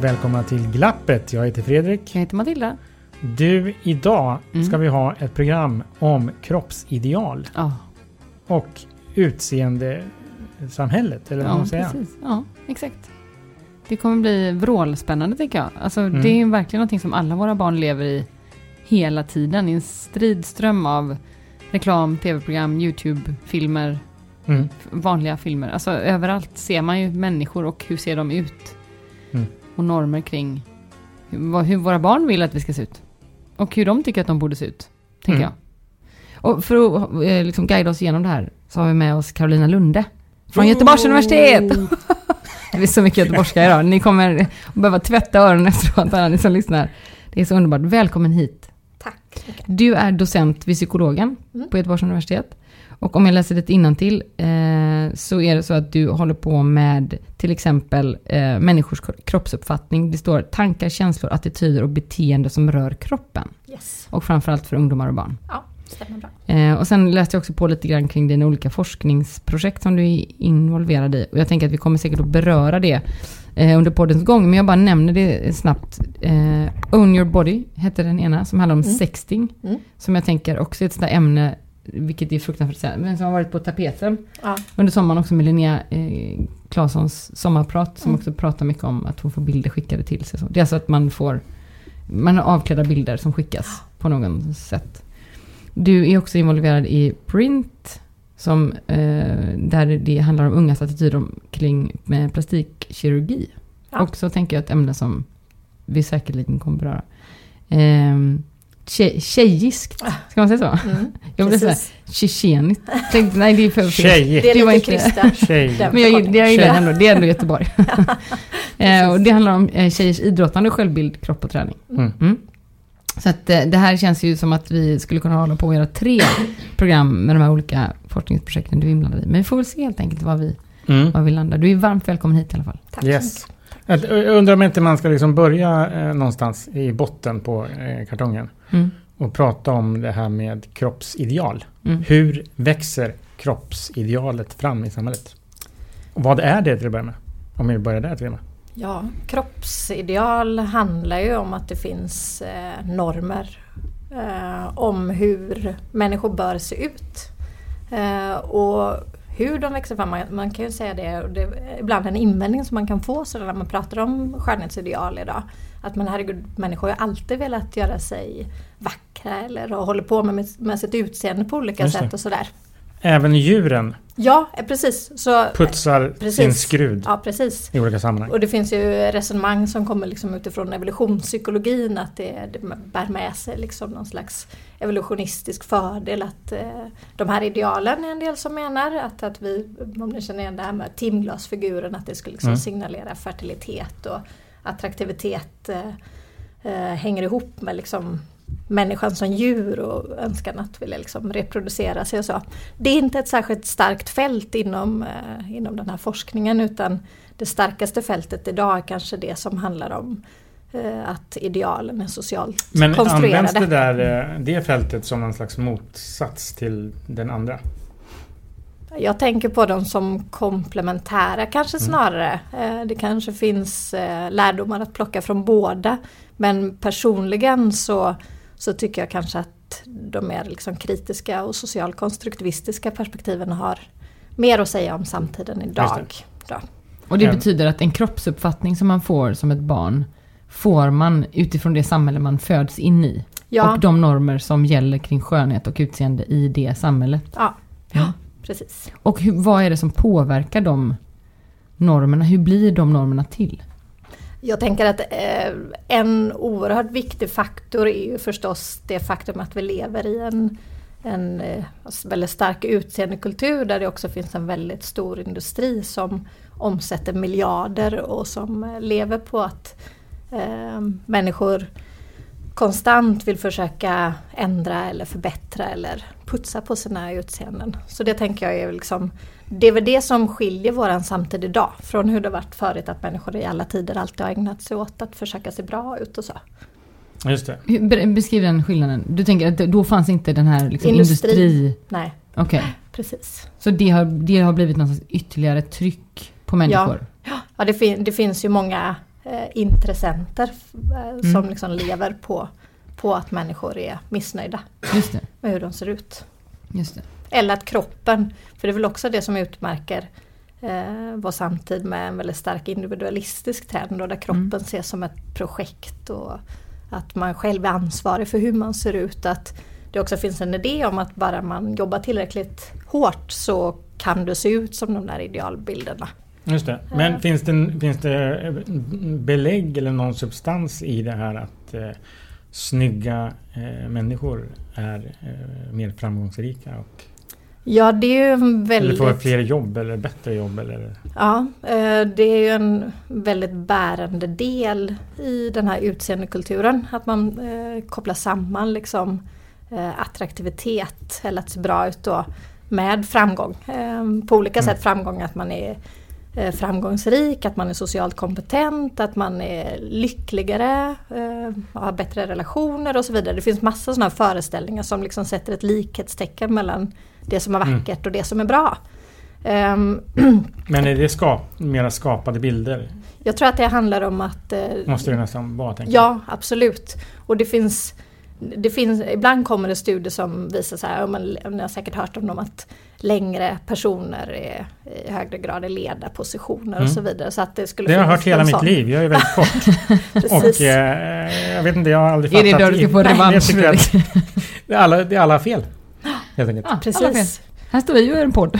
Välkomna till Glappet. Jag heter Fredrik. Jag heter Matilda. Du, idag Mm. ska vi ha ett program om kroppsideal Ja, och utseendesamhället, eller vad ja man säger. precis. Ja, exakt. Det kommer bli vrålspännande tycker jag. Alltså, Mm. Det är verkligen någonting som alla våra barn lever i hela tiden. I en stridström av reklam, tv-program, YouTube-filmer, Mm. vanliga filmer. Alltså överallt ser man ju människor och hur ser de ut. Mm. Och normer kring hur, hur våra barn vill att vi ska se ut. Och hur de tycker att de borde se ut, tänker Mm. jag. Och för att eh, liksom guida oss igenom det här så har vi med oss Carolina Lunde från Göteborgs universitet. Det är så mycket göteborgska idag. Ni kommer behöva tvätta öronen efteråt, alla ni som lyssnar. Det är så underbart. Välkommen hit. Tack. Du är docent vid psykologen Mm. på Göteborgs universitet. Och om jag läser lite innantill eh, så är det så att du håller på med till exempel eh, människors kro- kroppsuppfattning. Det står tankar, känslor, attityder och beteende som rör kroppen. Yes. Och framförallt för ungdomar och barn. Ja, stämmer bra. Eh, och sen läste jag också på lite grann kring dina olika forskningsprojekt som du är involverad i. Och jag tänker att vi kommer säkert att beröra det eh, under poddens gång. Men jag bara nämner det snabbt. Eh, Own your body heter den ena som handlar om Mm. sexting. Mm. Som jag tänker också är ett sånt där ämne, vilket är fruktansvärt att säga, men som har varit på tapeten Ja. under sommaren också med Linnea eh, Claessons sommarprat. Som Mm. också pratar mycket om att hon får bilder skickade till sig. Så Det är alltså att man får man har avklädda bilder som skickas på något sätt. Du är också involverad i Print. Som, eh, där det handlar om ungas attityder kring med plastikkirurgi. Ja. Också tänker jag ett ämne som vi säkerligen kommer beröra. Eh, tje, tjejiskt, ska man säga så? Mm. Jag vill säga Precis. tjetjenigt. Tänkte, Nej, det är för Tjej. Det är det var lite inte-. Den men jag, jag, jag gillar ändå, det är ändå Göteborg. eh, och det handlar om eh, tjejers idrottande, självbild, kropp och träning. Mm. Mm. Så att eh, det här känns ju som att vi skulle kunna hålla på och göra tre program med de här olika forskningsprojekten du är inblandad i. Men vi får väl se helt enkelt var vi, Mm. var vi landar. Du är varmt välkommen hit i alla fall. Tack så Yes. Jag jag undrar om inte man ska liksom börja eh, någonstans i botten på eh, kartongen Mm. och prata om det här med kroppsideal. Mm. Hur växer kroppsidealet fram i samhället? Och vad är det till att börja med? Om vi börjar där till att börja med. Ja, kroppsideal handlar ju om att det finns eh, normer eh, om hur människor bör se ut. Eh, och hur de växer fram, man, man kan ju säga det, och det är ibland en invändning som man kan få så när man pratar om skönhetsideal idag. Att man herregud, människor har ju alltid velat göra sig vackra eller håller på med, med sitt utseende på olika Just sätt och sådär. Även djuren Ja, eh, precis. Så, putsar Precis. sin skrud ja, precis. i olika sammanhang. Och det finns ju resonemang som kommer liksom utifrån evolutionspsykologin att det, det bär med sig liksom någon slags evolutionistisk fördel att eh, de här idealen är en del som menar att, att vi, om ni känner igen det här med timglasfiguren, att det skulle liksom Mm. signalera fertilitet och attraktivitet eh, eh, hänger ihop med liksom människan som djur och önskan att vilja liksom reproducera sig och så. Det är inte ett särskilt starkt fält inom, eh, inom den här forskningen utan det starkaste fältet idag är kanske det som handlar om eh, att idealen är socialt Men används konstruerade. det där eh, det fältet som någon slags motsats till den andra? Jag tänker på dem som komplementära kanske Mm. snarare. Eh, Det kanske finns eh, lärdomar att plocka från båda. Men personligen så, så tycker jag kanske att de mer liksom kritiska och socialkonstruktivistiska perspektiven har mer att säga om samtiden idag. Då. Och det Mm. betyder att en kroppsuppfattning som man får som ett barn får man utifrån det samhälle man föds in i. Ja, Och de normer som gäller kring skönhet och utseende i det samhället. ja, Ja. precis. Och hur, vad är det som påverkar de normerna? Hur blir de normerna till? Jag tänker att eh, en oerhört viktig faktor är ju förstås det faktum att vi lever i en, en eh, väldigt stark utseendekultur där det också finns en väldigt stor industri som omsätter miljarder och som eh, lever på att eh, människor konstant vill försöka ändra eller förbättra eller putsa på sina utseenden. Så det tänker jag är liksom det är väl det som skiljer våran samtid idag från hur det varit förut att människor i alla tider alltid har ägnat sig åt att försöka se bra ut och så. Just det. Beskriv den skillnaden. Du tänker att då fanns inte den här liksom Industri. industri... Nej, Okej. precis. Så det har, det har blivit slags ytterligare tryck på människor? Ja, det, fin- det finns ju många eh, intressenter eh, som liksom lever på, på att människor är missnöjda med hur de ser ut. Eller att kroppen, för det är väl också det som utmärker eh, vår samtid med en väldigt stark individualistisk trend och där kroppen ses som ett projekt och att man själv är ansvarig för hur man ser ut. Att det också finns en idé om att bara man jobbar tillräckligt hårt så kan du se ut som de där idealbilderna. Just det. Men finns, det, finns det belägg eller någon substans i det här att eh, snygga eh, människor är eh, mer framgångsrika? Och, Ja, det är ju en Eller får väldigt... fler jobb eller bättre jobb? Eller? Ja, eh, det är ju en väldigt bärande del i den här utseendekulturen. Att man eh, kopplar samman liksom eh, attraktivitet eller att se bra ut då med framgång. På olika sätt framgång att man är framgångsrik, att man är socialt kompetent, att man är lyckligare, eh, har bättre relationer och så vidare. Det finns massa sådana föreställningar som liksom sätter ett likhetstecken mellan det som är Mm. vackert och det som är bra. Ehm, Men är det skap, mera skapade bilder? Jag tror att det handlar om att... eh, Måste det nästan vara. Ja, absolut. Och det finns, det finns... Ibland kommer det studier som visar så här, men ni har säkert hört om dem, att längre personer är i högre grad i ledarpositioner och Mm. så vidare. Så att det skulle Det har jag hört hela någon mitt sån. liv. Jag är väldigt kort. Precis. och eh, jag vet inte, jag har aldrig Är fattat... det då du ska få revansch? det är alla, det är alla fel. Helt enkelt. Ja, alla fel. Precis. Här står vi och gör en podd.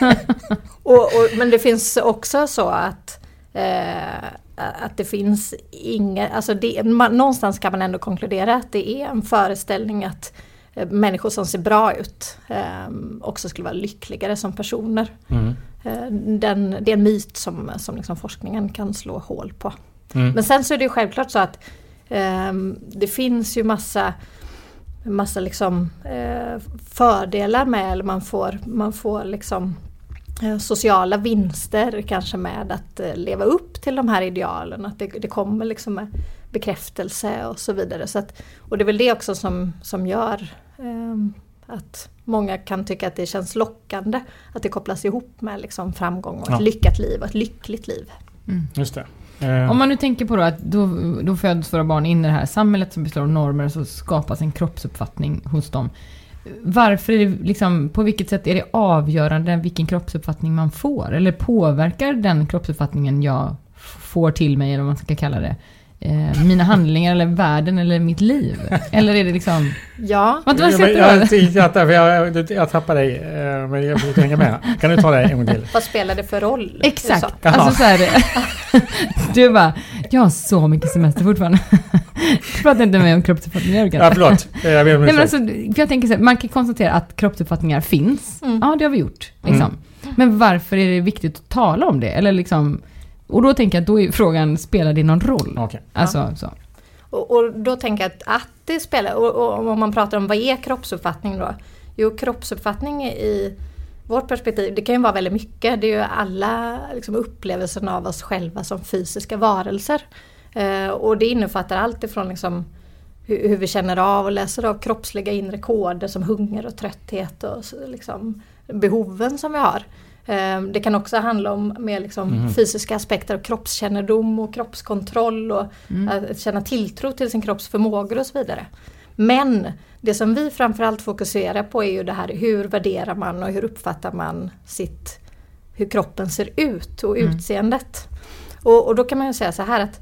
Och, och, men det finns också så att eh, att det finns inget, alltså det, man, någonstans kan man ändå konkludera att det är en föreställning att eh, människor som ser bra ut eh, också skulle vara lyckligare som personer. Mm. Eh, Den, det är en myt som, som liksom forskningen kan slå hål på. Mm. Men sen så är det ju självklart så att ehm, det finns ju massa, massa liksom, eh, fördelar med, eller man får, man får liksom eh, sociala vinster kanske med att eh, leva upp till de här idealen. Att det, det kommer liksom med bekräftelse och så vidare. Så att, och det är väl det också som, som gör ehm, att många kan tycka att det känns lockande att det kopplas ihop med liksom framgång och Ja. ett lyckat liv och ett lyckligt liv. Just det. Eh, Om man nu tänker på då att då, då föds våra barn in i det här samhället som består av normer och så skapas en kroppsuppfattning hos dem. Varför är det liksom, på vilket sätt är det avgörande vilken kroppsuppfattning man får? Eller påverkar den kroppsuppfattningen jag får till mig, eller vad man ska kalla det, eh, mina handlingar eller världen eller mitt liv? Eller är det liksom... Ja, Vad vad jag, jag, jag, jag, tappar dig, eh, men jag försöker hänga med. Kan du ta det en gång till? vad spelar det för roll? Exakt. Alltså så här, du bara, jag har så mycket semester fortfarande. Du pratar inte med mig om kroppsuppfattningar Ja, förlåt. Jag ber om Nej, men alltså, för jag tänker så här, man kan konstatera att kroppsuppfattningar finns. Mm. Ja, det har vi gjort. Liksom. Men varför är det viktigt att tala om det? Eller liksom, och då tänker jag att då är frågan, spelar det någon roll? Okej. Alltså, så. Och, och då tänker jag att, att det spelar, och, och om man pratar om vad är kroppsuppfattning då? Jo, kroppsuppfattning i vårt perspektiv, det kan ju vara väldigt mycket. Det är ju alla liksom, upplevelsen av oss själva som fysiska varelser. Eh, och det innefattar allt ifrån liksom, hur, vi känner av och läser av kroppsliga inre koder som hunger och trötthet och liksom, behoven som vi har. Eh, Det kan också handla om mer liksom Mhm. fysiska aspekter av kroppskännedom och kroppskontroll och att känna tilltro till sin kropps förmågor och så vidare. Men det som vi framförallt fokuserar på är ju det här hur värderar man och hur uppfattar man sitt, hur kroppen ser ut och utseendet. Och, och då kan man ju säga så här att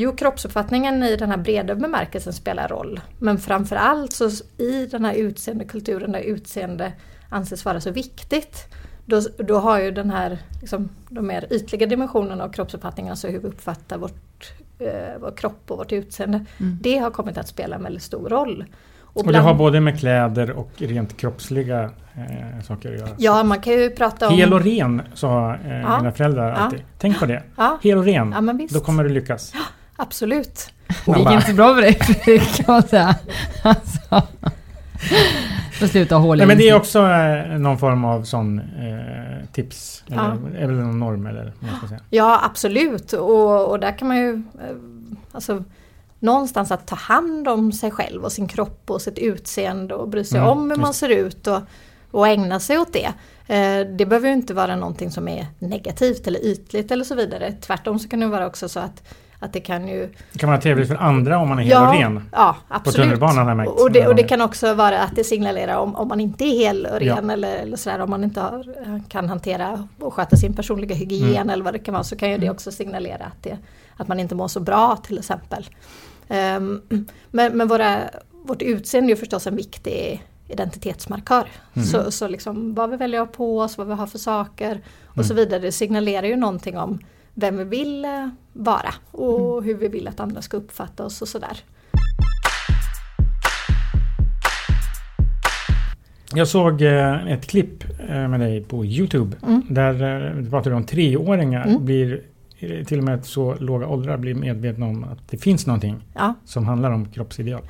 Jo, kroppsuppfattningen i den här breda bemärkelsen spelar roll. Men framförallt så i den här utseendekulturen där utseende anses vara så viktigt. då, då har ju den här, liksom, de mer ytliga dimensionerna av kroppsuppfattningen, alltså hur vi uppfattar vårt, eh, vår kropp och vårt utseende. Mm. Det har kommit att spela en väldigt stor roll. Och det bland- har både med kläder och rent kroppsliga eh, saker att göra. Ja, man kan ju prata om... Hel och ren, sa eh, Ja. mina föräldrar Ja. alltid. Tänk på det. Ja, Hel och ren, ja då kommer du lyckas. Absolut. Det gick inte så bra för dig Fredrik kan man säga. Alltså. Får sluta ha hål i Nej, men det är också eh, någon form av sån eh, tips. Eller, Ja. eller någon norm eller vad man ska säga. Ja, absolut. Och, och där kan man ju... eh, Alltså, någonstans att ta hand om sig själv och sin kropp och sitt utseende och bry sig Mm, om hur man ser ut och, och ägna sig åt det. Eh, Det behöver ju inte vara någonting som är negativt eller ytligt eller så vidare. Tvärtom så kan det vara också så att, att det kan ju... Det kan vara trevligt för andra om man är hel och ren. Ja, absolut. tunnelbanan har jag märkt och, det, och det kan också vara att det signalerar om, om man inte är hel och Ja. ren eller, eller sådär, om man inte har, kan hantera och sköta sin personliga hygien Mm. eller vad det kan vara så kan ju det också signalera att, det, att man inte mår så bra till exempel. Ehm, men men våra, vårt utseende är förstås en viktig identitetsmarkör. Mm. Så, så liksom vad vi väljer på oss, vad vi har för saker och så Mm. vidare. Det signalerar ju någonting om vem vi vill eh, vara och hur vi vill att andra ska uppfatta oss och sådär. Jag såg eh, ett klipp eh, med dig på Youtube. Mm. Där du pratade om treåringar Mm. blir till och med så låga åldrar blir medvetna om att det finns någonting Ja. som handlar om kroppsideal.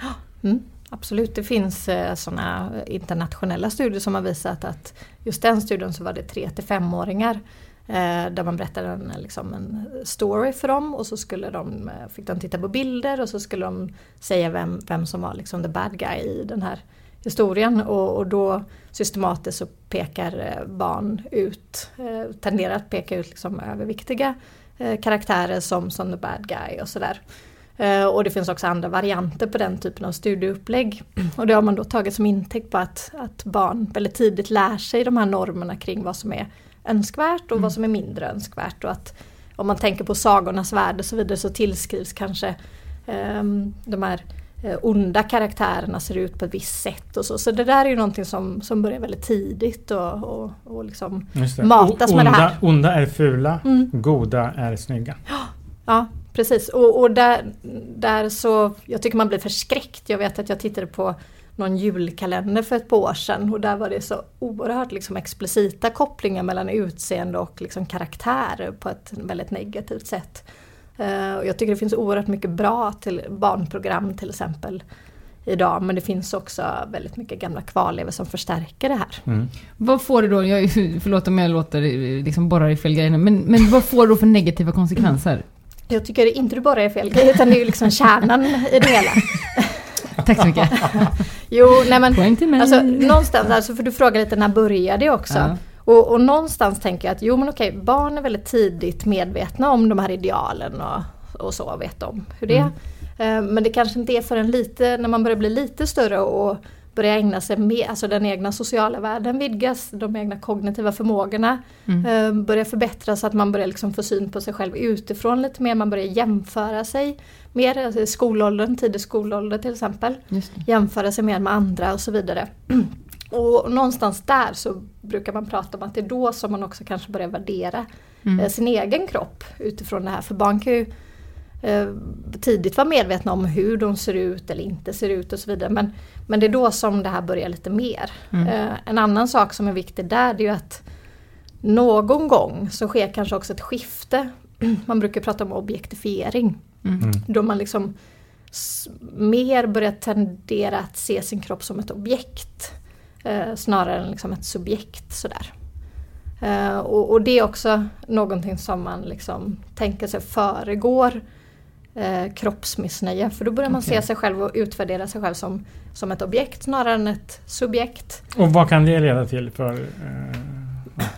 Mm, absolut, det finns sådana internationella studier som har visat att just den studien så var det 3 till 5-åringar eh, Eh, där man berättade en, liksom en story för dem och så skulle de, eh, fick de titta på bilder och så skulle de säga vem, vem som var liksom the bad guy i den här historien och, och då systematiskt så pekar eh, barn ut, eh, tenderar att peka ut liksom överviktiga eh, karaktärer som, som the bad guy och sådär. Eh, Och det finns också andra varianter på den typen av studieupplägg. Och det har man då tagit som intäkt på att, att barn väldigt tidigt lär sig de här normerna kring vad som är önskvärt och vad som är mindre önskvärt. Och att om man tänker på sagornas värld och så vidare så tillskrivs kanske ehm, de här eh, onda karaktärerna ser ut på ett visst sätt och så. Så det där är ju någonting som, som börjar väldigt tidigt och, och, och liksom. Matas O- med det onda, här. Onda är fula, Mm. goda är snygga. Ja, precis. Och, och där, där så, jag tycker man blir förskräckt. Jag vet att jag tittade på någon julkalender för ett par år sedan och där var det så oerhört liksom explicita kopplingar mellan utseende och liksom karaktär på ett väldigt negativt sätt. Eh, och jag tycker det finns oerhört mycket bra till barnprogram till exempel idag men det finns också väldigt mycket gamla kvarlevor som förstärker det här. Mm. Vad får det då, jag, förlåt om jag låter eh, liksom borra i fel grejer men, men vad får det då för negativa konsekvenser? Jag tycker inte du bara är fel grej utan det är ju liksom kärnan i det hela. Tack så mycket. Jo, nej men Poäng till mig. Alltså någonstans, alltså, för du frågar lite när började det också? Ja. Och, och någonstans tänker jag att jo men okej, barn är väldigt tidigt medvetna om de här idealen och, och så, vet om hur det är. Eh, Men det kanske inte är förrän lite, när man börjar bli lite större och börjar ägna sig mer, alltså den egna sociala världen vidgas, de egna kognitiva förmågorna Mm. eh, börjar förbättras så att man börjar liksom få syn på sig själv utifrån lite mer, man börjar jämföra sig mer, alltså skolåldern, tidig skolålder till exempel jämföra sig mer med andra och så vidare. Och någonstans där så brukar man prata om att det är då som man också kanske börjar värdera Mm. eh, sin egen kropp utifrån det här. För barn kan ju eh, tidigt vara medvetna om hur de ser ut eller inte ser ut och så vidare. Men, men det är då som det här börjar lite mer. Mm. Eh, en annan sak som är viktig där det är ju att någon gång så sker kanske också ett skifte. Man brukar prata om objektifiering. Mm. Då man liksom mer börjar tendera att se sin kropp som ett objekt. Eh, snarare än liksom ett subjekt sådär. Eh, och, och det är också någonting som man liksom tänker sig föregår eh, kroppsmissnöje. För då börjar man Okej. se sig själv och utvärdera sig själv som, som ett objekt snarare än ett subjekt. Och vad kan det leda till för... Eh,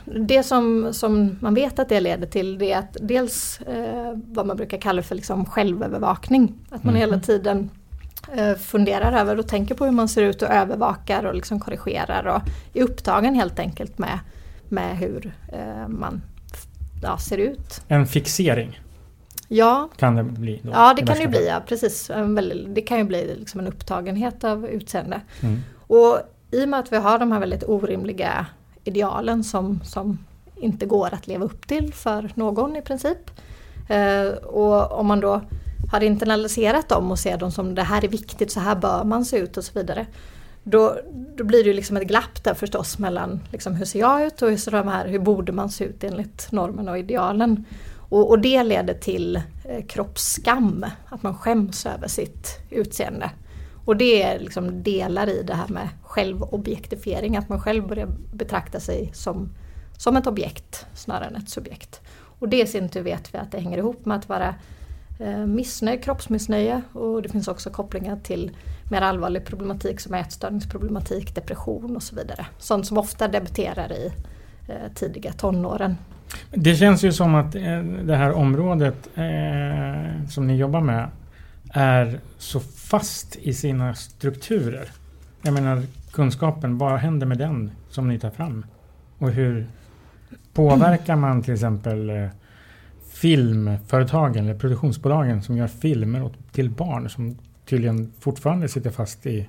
Det som, som man vet att det leder till det är att dels eh, vad man brukar kalla för liksom självövervakning. Att man Mhm. hela tiden eh, funderar över och tänker på hur man ser ut och övervakar och liksom korrigerar och är upptagen helt enkelt med, med hur eh, man ja, ser ut. en fixering Ja, kan det bli då? ja det kan det ju bli. Ja, precis. Det kan ju bli liksom en upptagenhet av utseende. Mm. Och i och med att vi har de här väldigt orimliga idealen som, som inte går att leva upp till för någon i princip. Eh, och om man då har internaliserat dem och ser dem som det här är viktigt, så här bör man se ut och så vidare. Då, då blir det ju liksom ett glapp där förstås mellan liksom, hur ser jag ut och hur, ser de här, hur borde man se ut enligt normen och idealen. Och, och det leder till eh, kroppsskam, att man skäms över sitt utseende. Och det är liksom delar i det här med självobjektifiering, att man själv börjar betrakta sig som, som ett objekt snarare än ett subjekt. Och det i sin tur vet vi att det hänger ihop med att vara eh, missnöje, kroppsmissnöje och det finns också kopplingar till mer allvarlig problematik som ätstörningsproblematik, depression och så vidare. Sånt som ofta debuterar i eh, tidiga tonåren. Det känns ju som att eh, det här området eh, som ni jobbar med är så fast i sina strukturer. Jag menar kunskapen, vad händer med den som ni tar fram? Och hur påverkar man till exempel eh, filmföretagen eller produktionsbolagen som gör filmer åt, till barn som tydligen fortfarande sitter fast i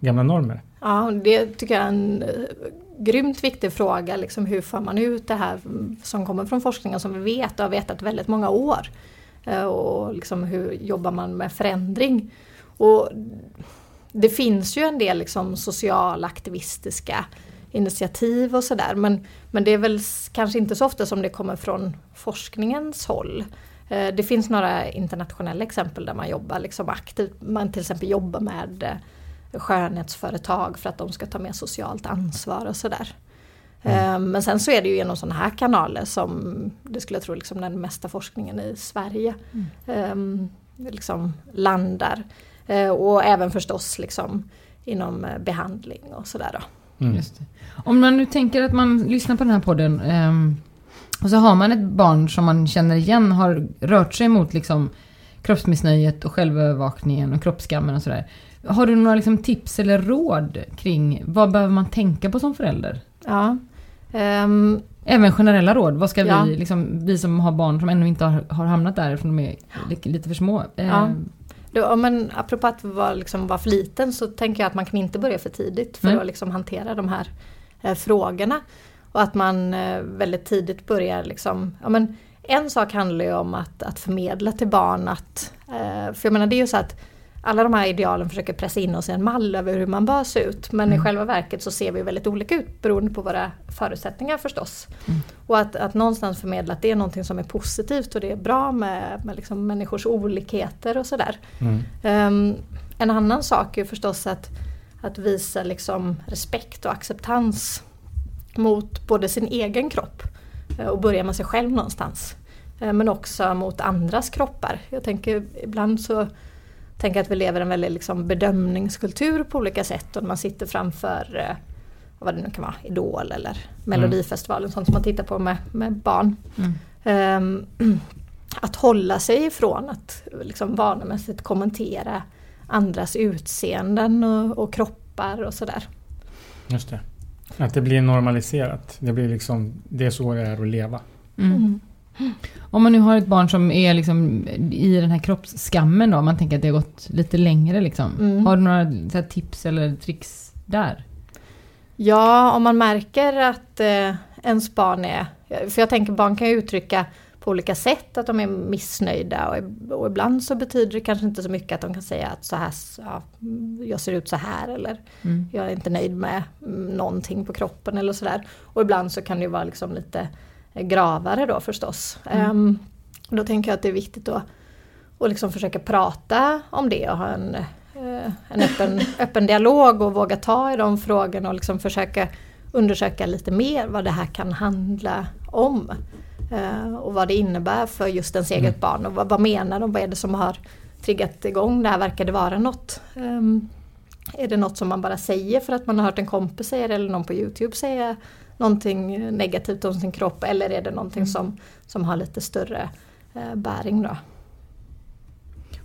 gamla normer? Ja, det tycker jag är en eh, grymt viktig fråga. Liksom hur får man ut det här som kommer från forskningen som vi vet och har vetat väldigt många år. Eh, och liksom hur jobbar man med förändring? Och det finns ju en del liksom socialaktivistiska initiativ och sådär men, men det är väl kanske inte så ofta som det kommer från forskningens håll. Eh, det finns några internationella exempel där man jobbar liksom aktivt. Man till exempel jobbar med eh, skönhetsföretag för att de ska ta mer socialt ansvar och sådär. Mm. Men sen så är det ju genom sådana här kanaler som det skulle jag tro liksom den mesta forskningen i Sverige mm. liksom landar. Eh, och även förstås liksom inom eh, behandling och sådär. Mm. Om man nu tänker att man lyssnar på den här podden och så har man ett barn som man känner igen har rört sig mot liksom kroppsmissnöjet och självövervakningen och kroppsskammen och sådär. Har du några liksom tips eller råd kring vad behöver man tänka på som förälder? Ja. Um, Även generella råd. Vad ska ja. vi, liksom, vi som har barn som ännu inte har, har hamnat där för de är lite för små. Ja. Ehm, då, men apropå att vara, liksom, vara för liten så tänker jag att man kan inte börja för tidigt för mm. att liksom, hantera de här eh, frågorna. Och att man eh, väldigt tidigt börjar liksom, ja, men, en sak handlar ju om att, att förmedla till barn att, eh, för jag menar det är ju så att alla de här idealen försöker pressa in oss i en mall över hur man bör se ut. Men mm. i själva verket så ser vi väldigt olika ut beroende på våra förutsättningar förstås. Mm. Och att, att någonstans förmedla att det är någonting som är positivt och det är bra med, med liksom människors olikheter och sådär. Mm. Um, en annan sak är förstås att, att visa liksom respekt och acceptans mot både sin egen kropp eh, och börja med sig själv någonstans. Eh, men också mot andras kroppar. Jag tänker ibland så tänker att vi lever i en väldigt liksom bedömningskultur på olika sätt och man sitter framför eh, vad det nu kan vara, Idol eller Melodifestivalen, mm. sånt som man tittar på med, med barn. Mm. Um, att hålla sig ifrån att liksom vanemässigt kommentera andras utseenden och, och kroppar och sådär. Just det. Att det blir normaliserat. Det blir liksom, det är så det är att leva. Mm. Mm. Om man nu har ett barn som är liksom i den här kroppsskammen då, om man tänker att det har gått lite längre liksom. Mm. Har du några tips eller tricks där? Ja, om man märker att eh, ens barn är, för jag tänker barn kan ju uttrycka på olika sätt att de är missnöjda och, och ibland så betyder det kanske inte så mycket att de kan säga att så här, ja, jag ser ut så här eller mm. jag är inte nöjd med någonting på kroppen eller sådär. Och ibland så kan det ju vara liksom lite gravare då förstås. Mm. Um, då tänker jag att det är viktigt att och liksom försöka prata om det och ha en, uh, en öppen, öppen dialog och våga ta i de frågorna och liksom försöka undersöka lite mer vad det här kan handla om. Uh, och vad det innebär för just ens eget mm. barn och vad, vad menar de, vad är det som har triggat igång det här, verkar det vara något? Um, är det något som man bara säger för att man har hört en kompis säga det eller någon på Youtube säga någonting negativt om sin kropp eller är det någonting mm. som, som har lite större eh, bäring då.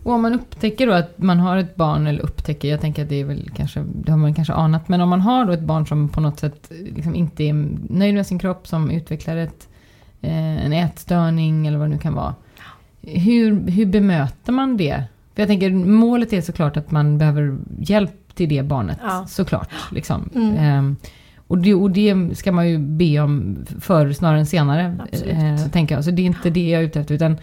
Och om man upptäcker då att man har ett barn, eller upptäcker, jag tänker att det är väl kanske, det har man kanske anat, men om man har då ett barn som på något sätt liksom inte är nöjd med sin kropp, som utvecklar ett, eh, en ätstörning eller vad det nu kan vara. Hur, hur bemöter man det? För jag tänker, målet är såklart att man behöver hjälp till det barnet, ja. såklart. Liksom. Mm. Eh, Och det, och det ska man ju be om förr snarare än senare. Eh, tänker jag. Så det är inte det jag är ute efter. Utan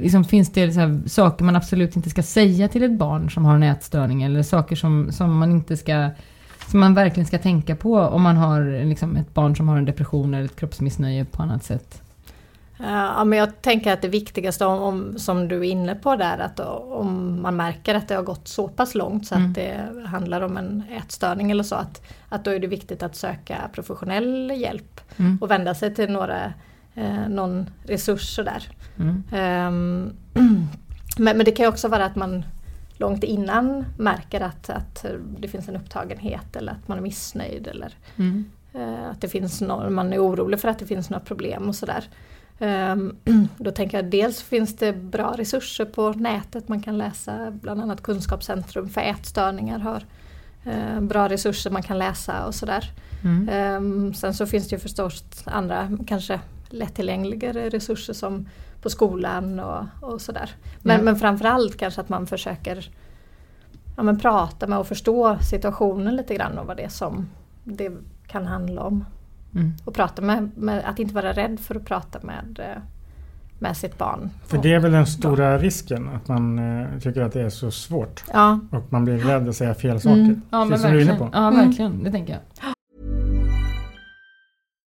liksom, finns det så här, saker man absolut inte ska säga till ett barn som har en ätstörning? Eller saker som, som man inte ska... Som man verkligen ska tänka på om man har liksom, ett barn som har en depression eller ett kroppsmissnöje på annat sätt. Eh, Ja, men jag tänker att det viktigaste om, om, som du är inne på där att om man märker att det har gått så pass långt så Mm. att det handlar om en ätstörning eller så att, att då är det viktigt att söka professionell hjälp Mm. och vända sig till några, eh, någon resurs sådär. Mm. Ehm, men, men det kan ju också vara att man långt innan märker att, att det finns en upptagenhet eller att man är missnöjd eller Mm. Eh, Att det finns no- man är orolig för att det finns några problem och sådär. Ehm, Då tänker jag dels finns det bra resurser på nätet. Man kan läsa bland annat Kunskapscentrum för ätstörningar har eh, bra resurser man kan läsa och sådär. Mm. Ehm, Sen så finns det ju förstås andra kanske lättillgängligare resurser som på skolan och, och sådär. Men, Ja. men framförallt kanske att man försöker ja, men prata med och förstå situationen lite grann och vad det är som det kan handla om. Mm. Och prata med, med att inte vara rädd för att prata med, eh, med sitt barn. För det är väl den stora risken, att man eh, tycker att det är så svårt. Ja, Och man blir rädd att säga fel saker. Mm. Ja, men Precis som du är inne verkligen. på. Ja, Mm. verkligen. Det tänker jag.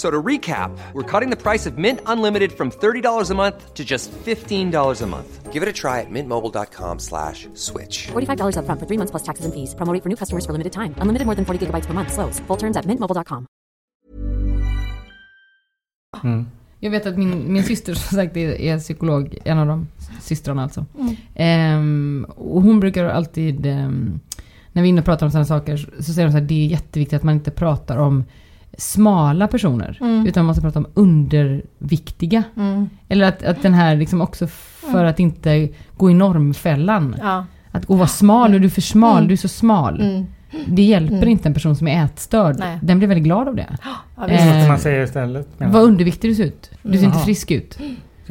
F- So to recap, we're cutting the price of Mint Unlimited from $30 a month to just $15 a month. Give it a try at mintmobile.com slash switch. $45 upfront for three months plus taxes and fees. Promo for new customers for limited time. Unlimited more than 40 gigabytes per month. Slows. Full terms at mintmobile.com. Mm. Jag vet att min, min syster som sagt är, är psykolog, en av de systrarna alltså. Ehm, och hon brukar alltid, ehm, när vi är inne och pratar om sådana saker, så säger hon så här, det är jätteviktigt att man inte pratar om smala personer. Utan man måste prata om underviktiga. Eller att, att den här liksom också för att inte gå i normfällan. ja. Att gå vara smal, och du är för smal, du är så smal. Mm. Det hjälper inte en person som är ätstörd. Nej. Den blir väldigt glad av det. ja visst. Eh, man säger istället. Vad underviktig du ser ut. Du ser inte Jaha. frisk ut.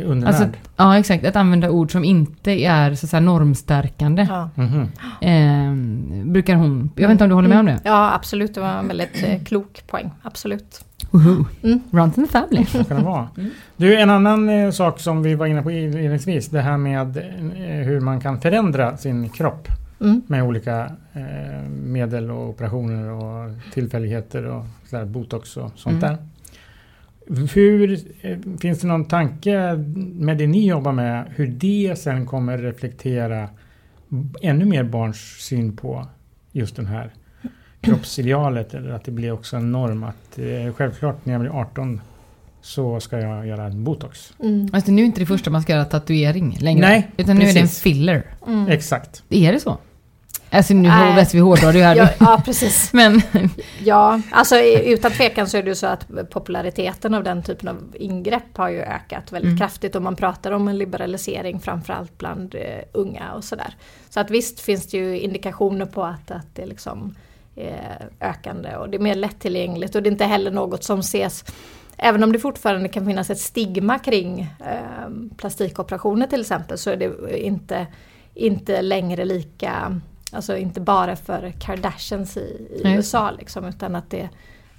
Undernärd. Alltså, ja, exakt. Att använda ord som inte är så att säga, normstärkande. Ja. Mhm. Eh, brukar hon. Jag vet inte om du håller med om det? ja, absolut. Det var en väldigt eh, klok poäng. Absolut. Woho. Mm. Runs in the family. Så kan det vara. Du, en annan eh, sak som vi var inne på inledningsvis. Det här med eh, hur man kan förändra sin kropp Mm. med olika eh, medel och operationer och tillfälligheter och sådär, botox och sånt Mm. där. Hur, eh, finns det någon tanke med det ni jobbar med hur det sen kommer reflektera ännu mer barns syn på just den här kroppsidealet eller att det blir också en norm att eh, självklart när jag blir 18 så ska jag göra en botox. Mm. Alltså, nu är inte det första man ska göra tatuering längre. Nej, Utan nu är det en precis. filler. Mm. Exakt. Är det så? Alltså nu Nej. vet vi hårdrar det här. Ja, ja, precis. Men Ja, alltså utan tvekan så är det ju så att populariteten av den typen av ingrepp har ju ökat väldigt Mm. kraftigt och man pratar om en liberalisering framförallt bland eh, unga och sådär. Så att visst finns det ju indikationer på att, att det liksom är ökande och det är mer lättillgängligt och det är inte heller något som ses Även om det fortfarande kan finnas ett stigma kring eh, plastikoperationer till exempel så är det inte, inte längre lika, alltså inte bara för Kardashians i, i. USA liksom, utan att det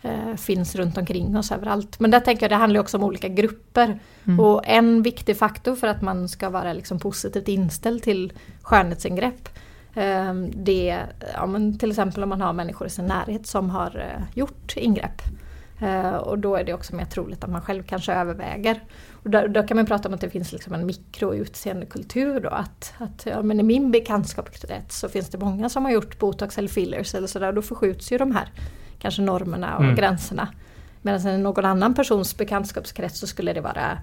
eh, finns runt omkring oss överallt. Men där tänker jag det handlar också om olika grupper. Mm. Och en viktig faktor för att man ska vara liksom positivt inställd till skönhetsingrepp eh, det är ja, till exempel om man har människor i sin närhet som har eh, gjort ingrepp. Eh, och då är det också mer troligt att man själv kanske överväger. Och där, då kan man prata om att det finns liksom en mikroutseendekultur då. Att, att ja, men i min bekantskapskrets så finns det många som har gjort botox eller fillers eller sådär. Då förskjuts ju de här kanske normerna och Mm. gränserna. Medan i någon annan persons bekantskapskrets så skulle det vara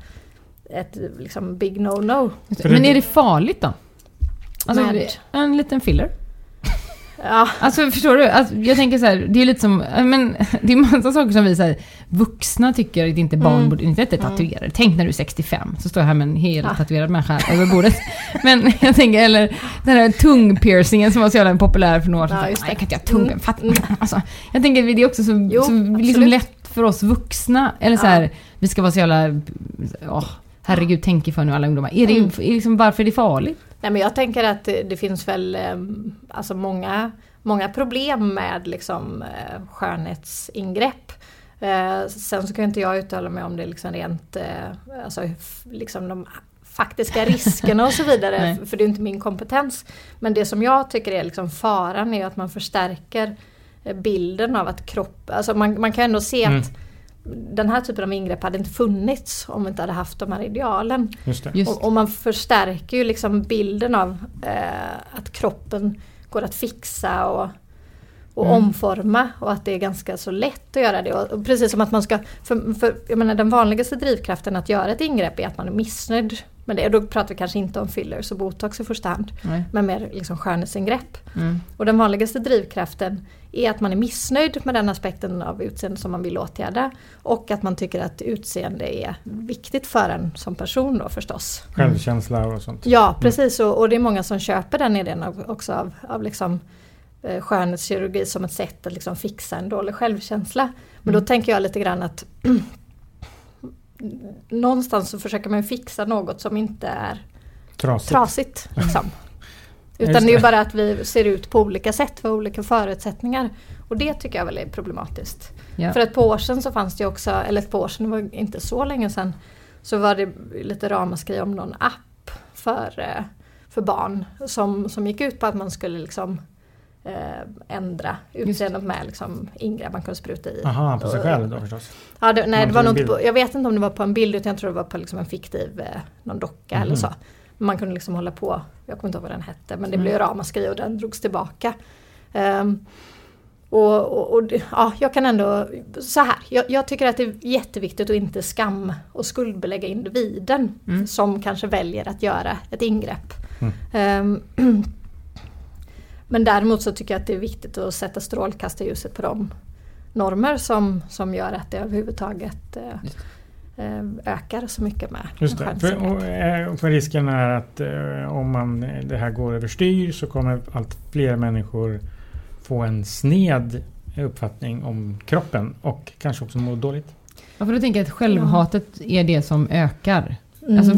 ett liksom big no-no. Men är det farligt då? Alltså, en liten filler? Ja, Alltså förstår du? Alltså, jag tänker så här, det är lite som, äh, men det är massa saker som vi så här, vuxna tycker att inte barn Mm. borde, inte är tatuerade. Tänk när du är 65, så står jag här med en hel Ja. tatuerad människa över bordet. Men jag tänker, eller den här tungpiercingen som var så jävla populär för några år sedan. Ja, jag kan inte göra tunga, Mm. fatta. Alltså, jag tänker det är också så, Jo, så liksom lätt för oss vuxna, eller så Ja. här, vi ska vara så jävla, åh, herregud, tänk för nu alla ungdomar. Är det, Mm. är liksom, varför är det farligt? Nej, men jag tänker att det, finns väl eh, alltså många, många problem med liksom, eh, skönhetsingrepp. Eh, sen så kan inte jag uttala mig om det liksom rent, alltså, liksom de faktiska riskerna och så vidare, för det är inte min kompetens. Men det som jag tycker är liksom faran är att man förstärker bilden av att kropp, alltså man, man kan ändå se Mm. att den här typen av ingrepp hade inte funnits om vi inte hade haft de här idealen. Just det. Just, Och, och man förstärker ju liksom bilden av eh, att kroppen går att fixa och, och Mm. omforma och att det är ganska så lätt att göra det. Och, precis som att man ska, för, för jag menar den vanligaste drivkraften att göra ett ingrepp är att man är missnöjd med det. Och då pratar vi kanske inte om fillers och botox i första hand, nej. men mer liksom skönhetsingrepp. Mm. Och den vanligaste drivkraften är att man är missnöjd med den aspekten av utseende som man vill åtgärda. Och att man tycker att utseende är viktigt för en som person då förstås. Självkänsla och sånt. Ja precis och, och det är många som köper den idén också av, av liksom, skönhetskirurgi som ett sätt att liksom fixa en dålig självkänsla. Men då tänker jag lite grann att någonstans så försöker man fixa något som inte är Trasigt. trasigt. Liksom. Utan det är ju det. bara att vi ser ut på olika sätt för olika förutsättningar. Och det tycker jag väl är problematiskt. Ja. För ett par år sedan så fanns det också, eller ett par år sedan, det var inte så länge sedan, så var det lite ramaskri om någon app för, eh, för barn som, som gick ut på att man skulle liksom eh, ändra utseendet med liksom ingrepp man kunde spruta i. Aha, på sig själv då förstås. Ja, det, nej, det var nog på, jag vet inte om det var på en bild utan jag tror det var på liksom en fiktiv eh, någon docka eller Mhm. så. Man kunde liksom hålla på, jag kommer inte ihåg vad den hette men det Mm. blev ramaskri och den drogs tillbaka. Ehm, och, och, och ja, jag kan ändå, så här, jag, jag tycker att det är jätteviktigt att inte skam och skuldbelägga individen Mm. som kanske väljer att göra ett ingrepp. Mm. Men däremot så tycker jag att det är viktigt att sätta strålkastarljuset på de normer som, som gör att det överhuvudtaget eh, eh, ökar så mycket med Just det. För, skönhetsingrepp. och, eh, för risken är att eh, om man, det här går överstyr så kommer allt fler människor få en sned uppfattning om kroppen och kanske också må dåligt. Ja, för då tänker jag att självhatet är det som ökar. Mm. Alltså,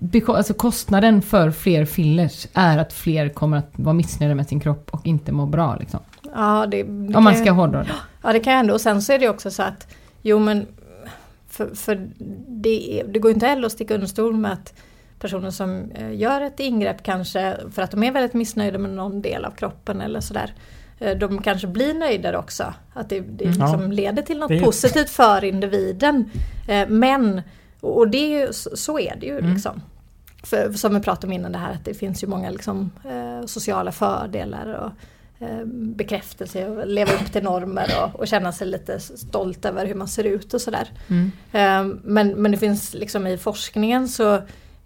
beko- alltså kostnaden för fler fillers är att fler kommer att vara missnöjda med sin kropp och inte må bra. Liksom. ja, det, det Om man ska hårdra det. Ja det kan jag ändå. Och sen så är det också så att jo men för, för det, det går inte heller att sticka under stol med att personer som eh, gör ett ingrepp kanske för att de är väldigt missnöjda med någon del av kroppen eller sådär. eh, De kanske blir nöjdare också. Att det, det Mm. liksom Ja. leder till något positivt för individen. Eh, Men, och det är ju, så så är det ju Mm. liksom. För, som vi pratade om innan det här att det finns ju många liksom, eh, sociala fördelar och eh, bekräftelse och leva upp till normer och, och känna sig lite stolt över hur man ser ut och sådär. Mm. Eh, men, men det finns liksom i forskningen så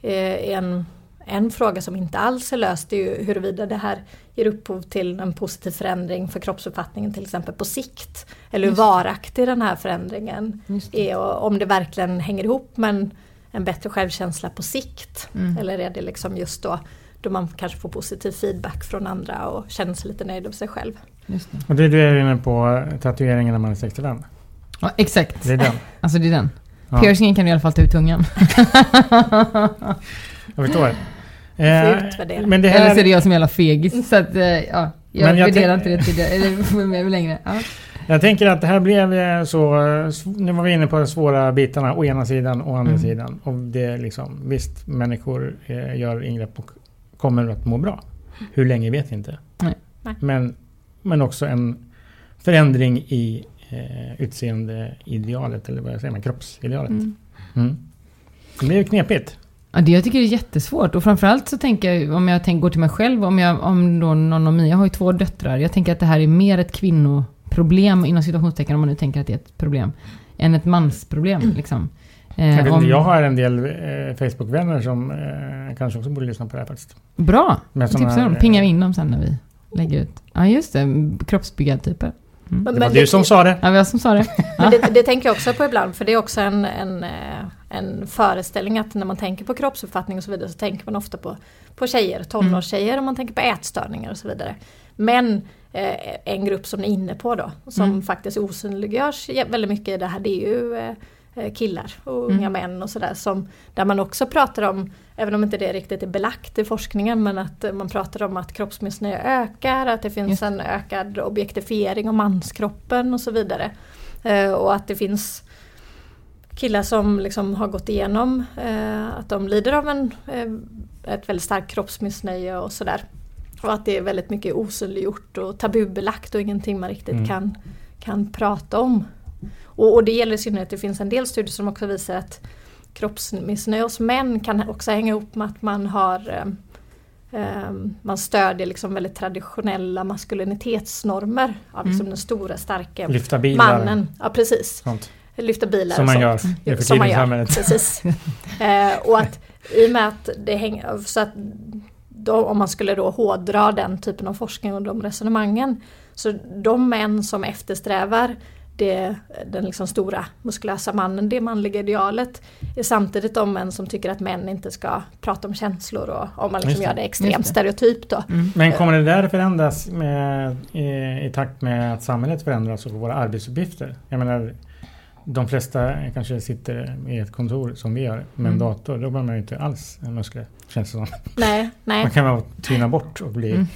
eh, en, en fråga som inte alls är löst är ju huruvida det här ger upphov till en positiv förändring för kroppsuppfattningen till exempel på sikt. Eller hur varaktig den här förändringen är och om det verkligen hänger ihop med en, en bättre självkänsla på sikt. Mm. Eller är det liksom just då då man kanske får positiv feedback från andra och känner sig lite nöjd med sig själv. Just det. Och det du är inne på, tatueringen när man är 65. Ja, exakt. Det är den. Alltså det är den. Ja. Piercingen kan du i alla fall ta ut tungan. Jag förstår. Eh, men det Eller så är det här, jag som är jävla fegis. Så att, eh, ja, jag, Men jag värderar inte det tidigare. Eller med längre. Ja. jag tänker att det här blev eh, så... Nu var vi inne på de svåra bitarna, å ena sidan och å andra Mm. sidan. Och det är liksom, visst, människor gör ingrepp och kommer att må bra. Hur länge vet vi inte. Nej. Men, men också en förändring i eh, utseendeidealet, eller vad säger man, kroppsidealet. Mm. Mm. Det blir ju knepigt. Ja, det jag tycker det är jättesvårt. Och framförallt så tänker jag, om jag tänk, går till mig själv, om, jag, om då någon av mina, jag har ju två döttrar. Jag tänker att det här är mer ett kvinnoproblem, inom situationstecken om man nu tänker att det är ett problem, än ett mansproblem. Liksom. Eh, Jag, vet, om- jag har en del eh, Facebook-vänner som eh, kanske också borde lyssna på det här faktiskt. Bra! Med Tipsa såna, dem, eh, pingar vi in dem sen när vi... lägga ut. Ja, just det. Kroppsbyggartyper. Men, Det var men du som sa det. Ja, har som sa det. Men det, det tänker jag också på ibland för det är också en, en, eh, en föreställning att när man tänker på kroppsuppfattning och så vidare så tänker man ofta på, på tjejer, tonårstjejer och man tänker på ätstörningar och så vidare. Men eh, en grupp som ni är inne på då som Mm. faktiskt osynliggörs väldigt mycket i det här det är ju eh, killar och unga Mm. män och sådär som där man också pratar om, även om inte det riktigt är belagt i forskningen, men att eh, man pratar om att kroppsmissnöje ökar, att det finns Just. en ökad objektifiering av manskroppen och så vidare. Eh, och att det finns killar som liksom har gått igenom eh, att de lider av en, eh, ett väldigt starkt kroppsmissnöje och sådär. Och att det är väldigt mycket osynliggjort och tabubelagt och ingenting man riktigt Mm. kan, kan prata om. Och, och det gäller i synnerhet, det finns en del studier som också visar att kroppsmissnöje hos män kan också hänga ihop med att man har eh, man stödjer liksom väldigt traditionella maskulinitetsnormer av liksom Mm. den stora starka Lyfta bilar. mannen. Ja precis, Sånt. lyfta bilar Som och man sånt. gör nu för Som man tiden i gör, samhället. precis. Eh, och att i och med att det hänger, så att då, om man skulle då hårdra den typen av forskning och de resonemangen. Så de män som eftersträvar det, den liksom stora muskulösa mannen, det manliga idealet, är samtidigt de män som tycker att män inte ska prata om känslor och om man liksom det. gör det extremt det. stereotypt då. Men kommer det där förändras med, i, i takt med att samhället förändras och våra arbetsuppgifter? Jag menar, de flesta kanske sitter i ett kontor som vi gör med en Mm. dator. Då behöver man ju inte alls muskler, känns det som. Nej, nej. Man kan bara tyna bort och bli... Mm.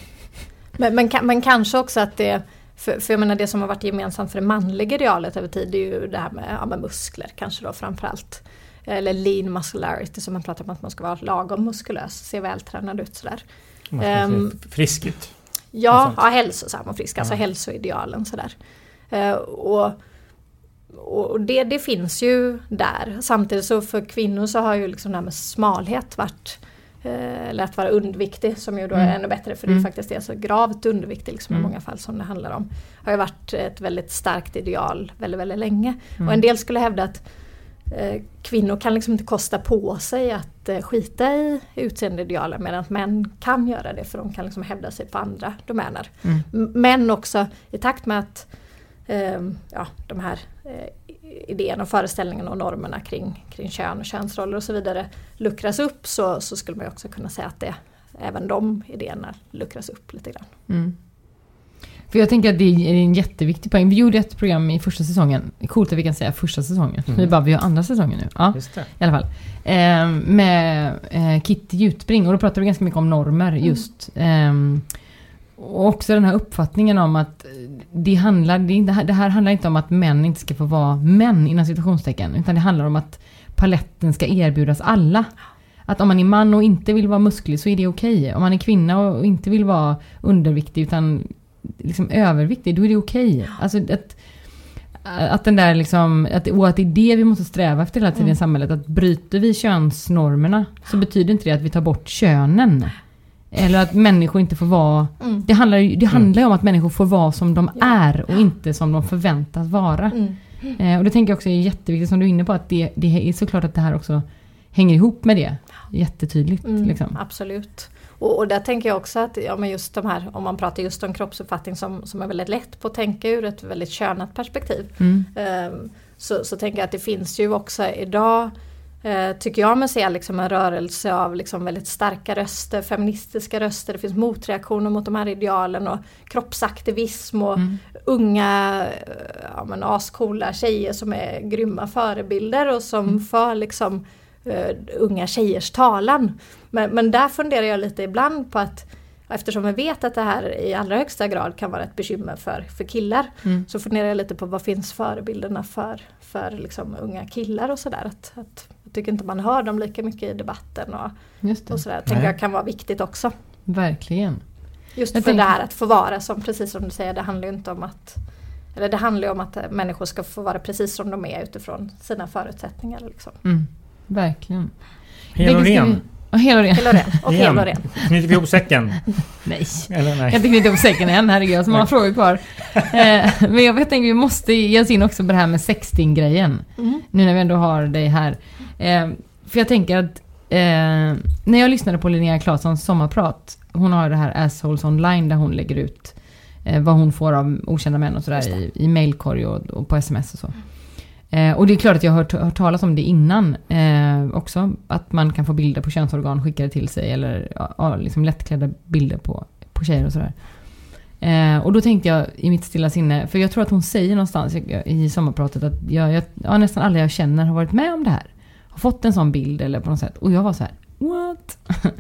Men, men, men kanske också att det, för, för jag menar det som har varit gemensamt för det manliga idealet över tid är ju det här med, ja, med muskler kanske då framförallt. Eller lean muscularity som man pratar om att man ska vara lagom muskulös, se vältränad ut sådär. Man se frisk ut. Ja, ja hälsosam och frisk, alltså Ja. hälsoidealen sådär. Eh, och och det, det finns ju där. Samtidigt så för kvinnor så har ju liksom det här med smalhet varit eller att vara underviktig som ju då är Mm. ännu bättre för det är Mm. faktiskt det, så gravt underviktig liksom i Mm. många fall som det handlar om. Har ju varit ett väldigt starkt ideal väldigt, väldigt länge. Och en del skulle hävda att eh, kvinnor kan liksom inte kosta på sig att eh, skita i utseendeidealen medan män kan göra det för de kan liksom hävda sig på andra domäner. Mm. Men också i takt med att eh, ja, de här eh, idéerna och föreställningarna och normerna kring, kring kön och könsroller och så vidare luckras upp så, så skulle man ju också kunna säga att det, även de idéerna luckras upp lite grann. Mm. För jag tänker att det är en jätteviktig poäng. Vi gjorde ett program i första säsongen. Coolt att vi kan säga första säsongen. Mm. Vi bara, vi har andra säsongen nu. Ja, Just det. i alla fall. Eh, med eh, Kitty Jutbring. Och då pratade vi ganska mycket om normer just. Ehm, och också den här uppfattningen om att eh, det, handlar, det, här handlar inte om att män inte ska få vara män inom citationstecken. Utan det handlar om att paletten ska erbjudas alla. Att om man är man och inte vill vara musklig så är det okej. Om man är kvinna och inte vill vara underviktig utan liksom överviktig, då är det okej. Alltså att, att den där liksom, att, och att det är det vi måste sträva efter hela tiden i Mm. samhället. Att bryter vi könsnormerna så betyder inte det att vi tar bort könen. Eller att människor inte får vara... Mm. Det handlar ju det handlar ju om att människor får vara som de Ja. är och inte som de förväntas vara. Mm. Eh, och det tänker jag också är jätteviktigt som du är inne på att det, det är såklart att det här också hänger ihop med det. Jättetydligt. Mm, Liksom. Absolut. Och, och där tänker jag också att ja, men just de här, om man pratar just om kroppsuppfattning som, som är väldigt lätt på att tänka ur ett väldigt könat perspektiv. Mm. Ehm, så, så tänker jag att det finns ju också idag eh, tycker jag mig se liksom en rörelse av liksom väldigt starka röster, feministiska röster, det finns motreaktioner mot de här idealen och kroppsaktivism och Mm. unga eh, ja, men ascoola tjejer som är grymma förebilder och som Mm. för liksom eh, unga tjejers talan. Men, men där funderar jag lite ibland på att eftersom vi vet att det här i allra högsta grad kan vara ett bekymmer för, för killar Mm. så funderar jag lite på vad finns förebilderna för, för liksom unga killar och sådär. Att, att, jag tycker inte man hör dem lika mycket i debatten och, Just det. och sådär. tänker Nej. jag kan vara viktigt också. Verkligen. Just Jag för tänker- det här att få vara som, precis som du säger, det handlar ju inte om att eller det handlar ju om att människor ska få vara precis som de är utifrån sina förutsättningar. Liksom. Mm. Verkligen. Hel och ren. Hel och ren. Hel och ren. Och Igen. hel och ren. Knyter vi ihop säcken? Nej. Eller Jag nej? tänker inte upp säcken än, herregud. Jag har så många frågor kvar. Eh, men jag, jag tänker vi måste ge oss in också på det här med sexting-grejen. Mm. Nu när vi ändå har dig här. Eh, för jag tänker att eh, när jag lyssnade på Linnea Claessons sommarprat, hon har det här Assholes online där hon lägger ut eh, vad hon får av okända män och sådär i, i mailkorg och, och på sms och så. Eh, och det är klart att jag har hört, hört talas om det innan eh, också. Att man kan få bilder på könsorgan skickade till sig eller ja, liksom lättklädda bilder på, på tjejer och sådär. Eh, och då tänkte jag i mitt stilla sinne, för jag tror att hon säger någonstans i sommarpratet att jag, jag, ja, nästan alla jag känner har varit med om det här. Fått en sån bild eller på något sätt. Och jag var så här, what?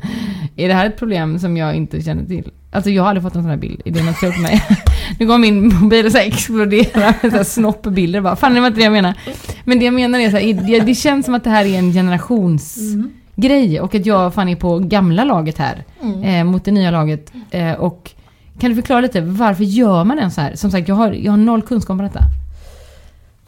är det här ett problem som jag inte känner till? Alltså jag har aldrig fått en sån här bild. Är det något fel på mig? nu går min mobil så här explodera med så här snoppbilder. Bara, Fan det var inte det jag menar. Men det jag menar är så här, det känns som att det här är en generationsgrej. Mm. Och att jag fan är på gamla laget här. Mm. Eh, mot det nya laget. Eh, och kan du förklara lite, varför gör man en så här? Som sagt, jag har, jag har noll kunskap om detta.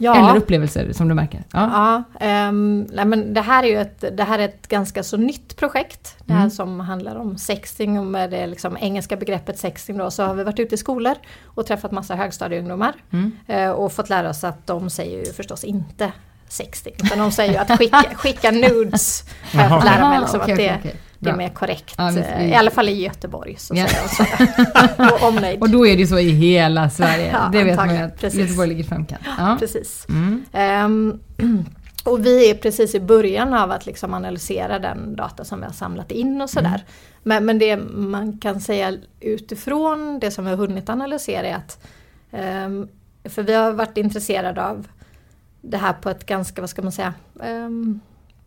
Ja. Eller upplevelser som du märker. Ja, ja um, nej, men det här är ju ett, det här är ett ganska så nytt projekt. Det här mm. som handlar om sexting och med det liksom engelska begreppet sexting då så har vi varit ute i skolor och träffat massa högstadieungdomar. Mm. Uh, och fått lära oss att de säger ju förstås inte sexting. Utan de säger ju att skicka, skicka nudes. För att lära mig liksom okay, att det, okay. Det är mer korrekt. Ja, I alla fall i Göteborg. Så ja. så. och omnejd. Och då är det så i hela Sverige. Ja, det vet man ju att precis. Göteborg ligger i framkant. Ja. Precis. Mm. Um, och vi är precis i början av att liksom analysera den data som vi har samlat in och sådär. Mm. Men, men det man kan säga utifrån det som vi har hunnit analysera är att um, för vi har varit intresserade av det här på ett ganska, vad ska man säga, um,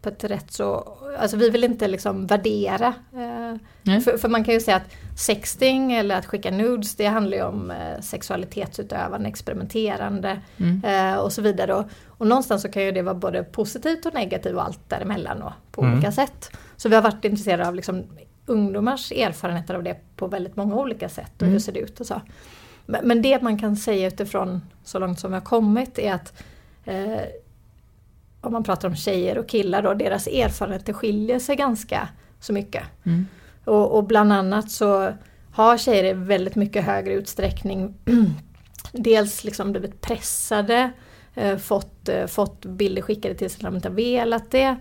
på ett rätt så, alltså vi vill inte liksom värdera. Eh, för, för, man kan ju säga att sexting eller att skicka nudes det handlar ju om eh, sexualitetsutövande, experimenterande mm. eh, och så vidare. Och, och, någonstans så kan ju det vara både positivt och negativt och allt däremellan och på mm. olika sätt. Så vi har varit intresserade av liksom ungdomars erfarenheter av det på väldigt många olika sätt och mm. hur ser det ut och så. Men, men, det man kan säga utifrån så långt som vi har kommit är att eh, om man pratar om tjejer och killar då, deras erfarenheter skiljer sig ganska så mycket. Mm. Och, och, bland annat så har tjejer i väldigt mycket högre utsträckning dels liksom blivit pressade, eh, fått, eh, fått bilder skickade till sig när de inte velat det.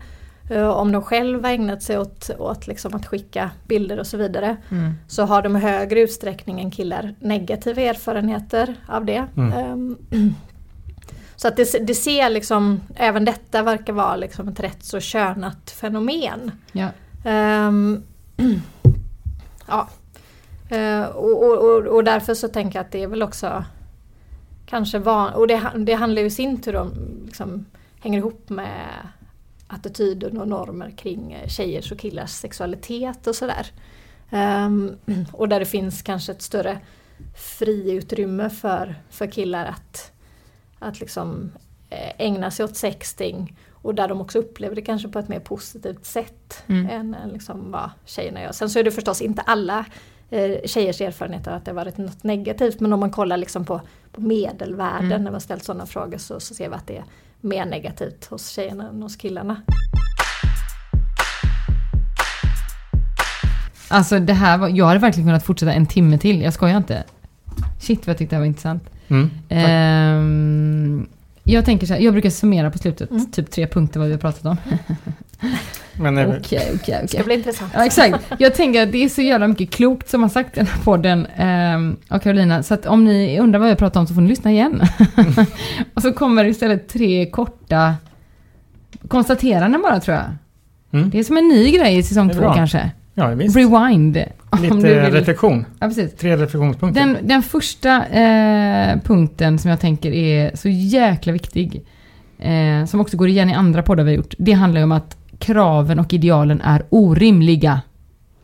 Eh, om de själva ägnat sig åt, åt liksom att skicka bilder och så vidare. Mm. Så har de i högre utsträckning än killar negativa erfarenheter av det. Mm. Um, Så att det, det ser liksom, även detta verkar vara liksom ett rätt så könat fenomen. Ja. Um, ja. Uh, och, och, och, därför så tänker jag att det är väl också kanske van, och det, det handlar ju i sin tur om, liksom, hänger ihop med attityden och normer kring tjejers och killars sexualitet och sådär. Um, och där det finns kanske ett större friutrymme för, för killar att att liksom eh, ägna sig åt sexting och där de också upplever det kanske på ett mer positivt sätt mm. än, liksom vad tjejerna gör. Sen så är det förstås inte alla eh, tjejers erfarenheter att det varit något negativt men om man kollar liksom på, på medelvärden mm. när man ställt sådana frågor så, så ser vi att det är mer negativt hos tjejerna än hos killarna. Alltså det här var, jag hade verkligen kunnat fortsätta en timme till, jag skojar inte. Shit vad jag tyckte det här var intressant. Mm, ehm, jag tänker så här, jag brukar summera på slutet, mm. typ tre punkter vad vi har pratat om. Okej, okej, okej. Det bli intressant. Ja, exakt. Jag tänker att det är så jävla mycket klokt som har sagt i den här podden um, av Carolina. Så att om ni undrar vad jag pratar om så får ni lyssna igen. och så kommer istället tre korta konstateranden bara tror jag. Mm. Det är som en ny grej i säsong två kanske. Ja, visst. Rewind. Lite reflektion. Ja, precis. Tre reflektionspunkter. Den, den första eh, punkten som jag tänker är så jäkla viktig, eh, som också går igen i andra poddar vi har gjort, det handlar ju om att kraven och idealen är orimliga.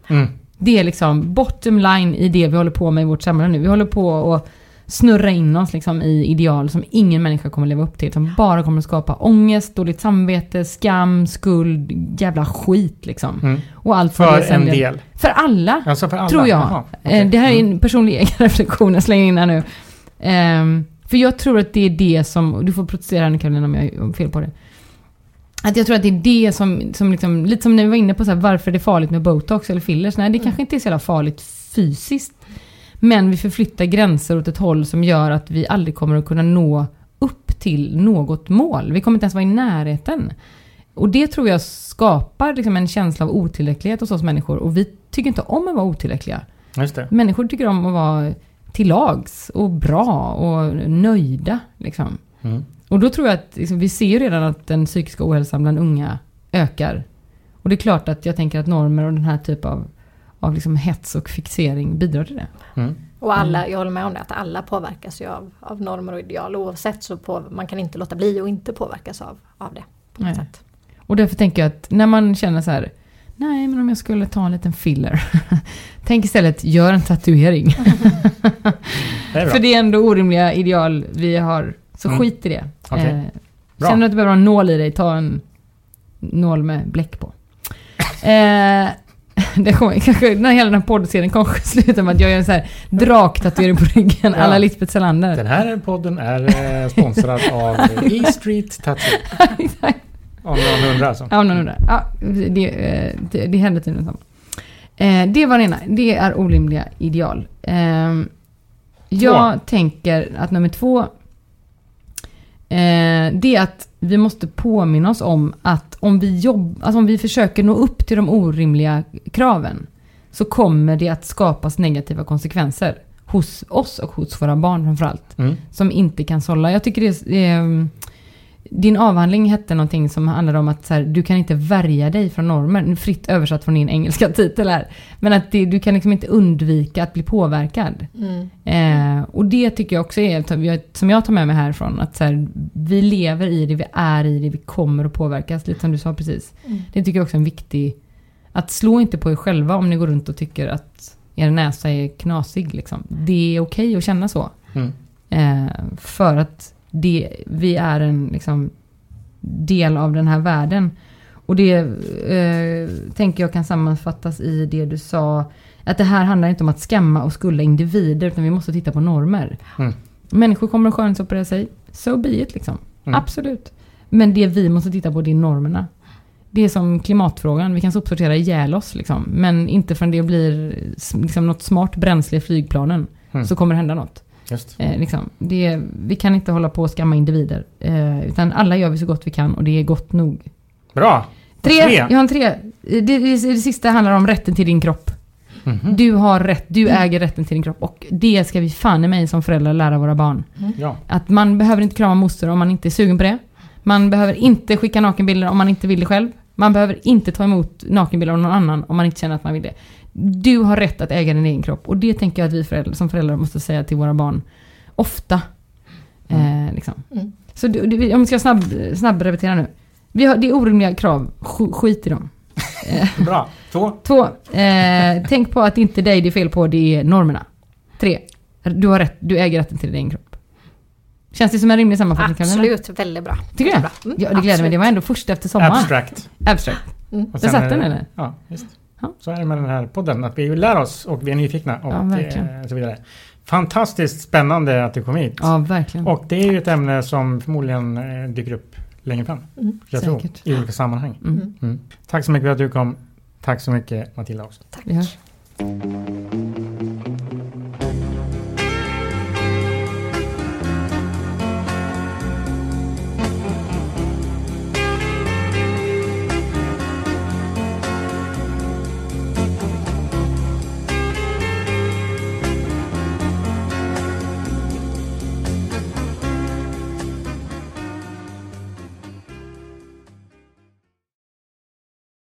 Mm. Det är liksom bottom line i det vi håller på med i vårt samhälle nu. Vi håller på att snurra in oss liksom i ideal som ingen människa kommer leva upp till. Som bara kommer att skapa ångest, dåligt samvete, skam, skuld, jävla skit liksom. Mm. Och allt för en del. del. För alla, alltså för alla. tror jag. Aha, okay. Eh, det här är en mm. personlig egen reflektion jag slänger in här nu. Um, för jag tror att det är det som, du får protestera nu Karolina om jag har fel på det. Att jag tror att det är det som, som liksom, lite som vi var inne på så här, varför det är farligt med botox eller fillers. Nej, det mm. kanske inte är så jävla farligt fysiskt. Men vi förflyttar gränser åt ett håll som gör att vi aldrig kommer att kunna nå upp till något mål. Vi kommer inte ens vara i närheten. och det tror jag skapar liksom en känsla av otillräcklighet hos oss människor. Och vi tycker inte om att vara otillräckliga. Människor tycker om att vara till lags och bra och nöjda. Liksom. Mm. Och då tror jag att liksom, vi ser redan att den psykiska ohälsan bland unga ökar. Och det är klart att jag tänker att normer och den här typen av, av liksom hets och fixering bidrar till det. Mm. Och alla, jag håller med om det, att alla påverkas ju av, av normer och ideal. Oavsett så på, man kan inte låta bli och inte påverkas av, av det. På något Nej. sätt. Och därför tänker jag att när man känner så här, nej men om jag skulle ta en liten filler. Tänk istället, gör en tatuering. Det. För det är ändå orimliga ideal vi har. Så Mm. skit i det. Okej. Eh, Bra. känner du att du behöver ha en nål i dig, ta en nål med bläck på. Eh, det kommer, kanske, när hela den här poddserien kanske slutar med att jag gör en så här draktatuering på ryggen, Ja. alla Lisbeth Salander. Den här podden är eh, sponsrad av E Street Tattoo. Om någon undrar alltså. Ja, någon undrar. Ja, det, eh, det, det händer tydligen samma. Eh, det var det ena. Det är orimliga ideal. Eh, jag tänker att nummer två. Eh, det är att vi måste påminna oss om att om vi, jobb, alltså om vi försöker nå upp till de orimliga kraven. Så kommer det att skapas negativa konsekvenser. Hos oss och hos våra barn framförallt Mm. som inte kan sålla. Jag tycker det är... Din avhandling hette någonting som handlade om att så här, du kan inte värja dig från normer. Nu Fritt översatt från din engelska titel här. Men att det, du kan liksom inte undvika att bli påverkad. Mm. Eh, och det tycker jag också är, som jag tar med mig härifrån, att så här, vi lever i det, vi är i det, vi kommer att påverkas. Lite som du sa precis. Mm. Det tycker jag också är en viktig... Att slå inte på er själva om ni går runt och tycker att er näsa är knasig. Liksom. Det är okej att känna så. Mm. Eh, för att det, vi är en liksom, del av den här världen. Och det eh, tänker jag kan sammanfattas i det du sa. Att det här handlar inte om att skamma och skulla individer utan vi måste titta på normer. Mm. Människor kommer att skönhetsoperera sig. So be it liksom. Mm. Absolut. Men det vi måste titta på det är normerna. Det är som klimatfrågan. Vi kan sopsortera ihjäl oss liksom. Men inte förrän det blir liksom, något smart bränsle i flygplanen. Mm. Så kommer det hända något. Just. Eh, liksom. det, vi kan inte hålla på och skamma individer. Eh, utan alla gör vi så gott vi kan och det är gott nog. Bra! Tre, Tre. Jag har en tre. Det, det, det sista handlar om rätten till din kropp. Mhm. Du har rätt, du äger rätten till din kropp. Och det ska vi fan i mig som föräldrar lära våra barn. Ja. Att man behöver inte krama moster om man inte är sugen på det. Man behöver inte skicka nakenbilder om man inte vill det själv. Man behöver inte ta emot nakenbilder av någon annan om man inte känner att man vill det. Du har rätt att äga din egen kropp. Och det tänker jag att vi föräldrar, som föräldrar måste säga till våra barn ofta. Eh, liksom. Mm. Så du, du, om vi ska snabb, snabb repetera nu. Vi har, det är orimliga krav, Sk- skit i dem. Bra. Två. Två, eh, tänk på att det inte är dig det är fel på, det är normerna. Tre, du har rätt, du äger rätten till din egen kropp. Känns det som en rimlig sammanfattning? Karolina? Absolut, väldigt bra. Tycker du? Mm, Ja, det gläder mig. Det var ändå först efter sommaren. Abstract. Abstract. Mm. Där satt den eller? Ja, visst. Ja. Så är det med den här podden. Att vi lär oss och vi är nyfikna och Ja, eh, så vidare. Fantastiskt spännande att du kom hit. Ja, verkligen. Och det är ju ett ämne som förmodligen eh, dyker upp längre fram. Mm. Jag Säkert. tror, I olika sammanhang. Mm. Mm. Tack så mycket för att du kom. Tack så mycket Matilda också. Tack. Vi hörs.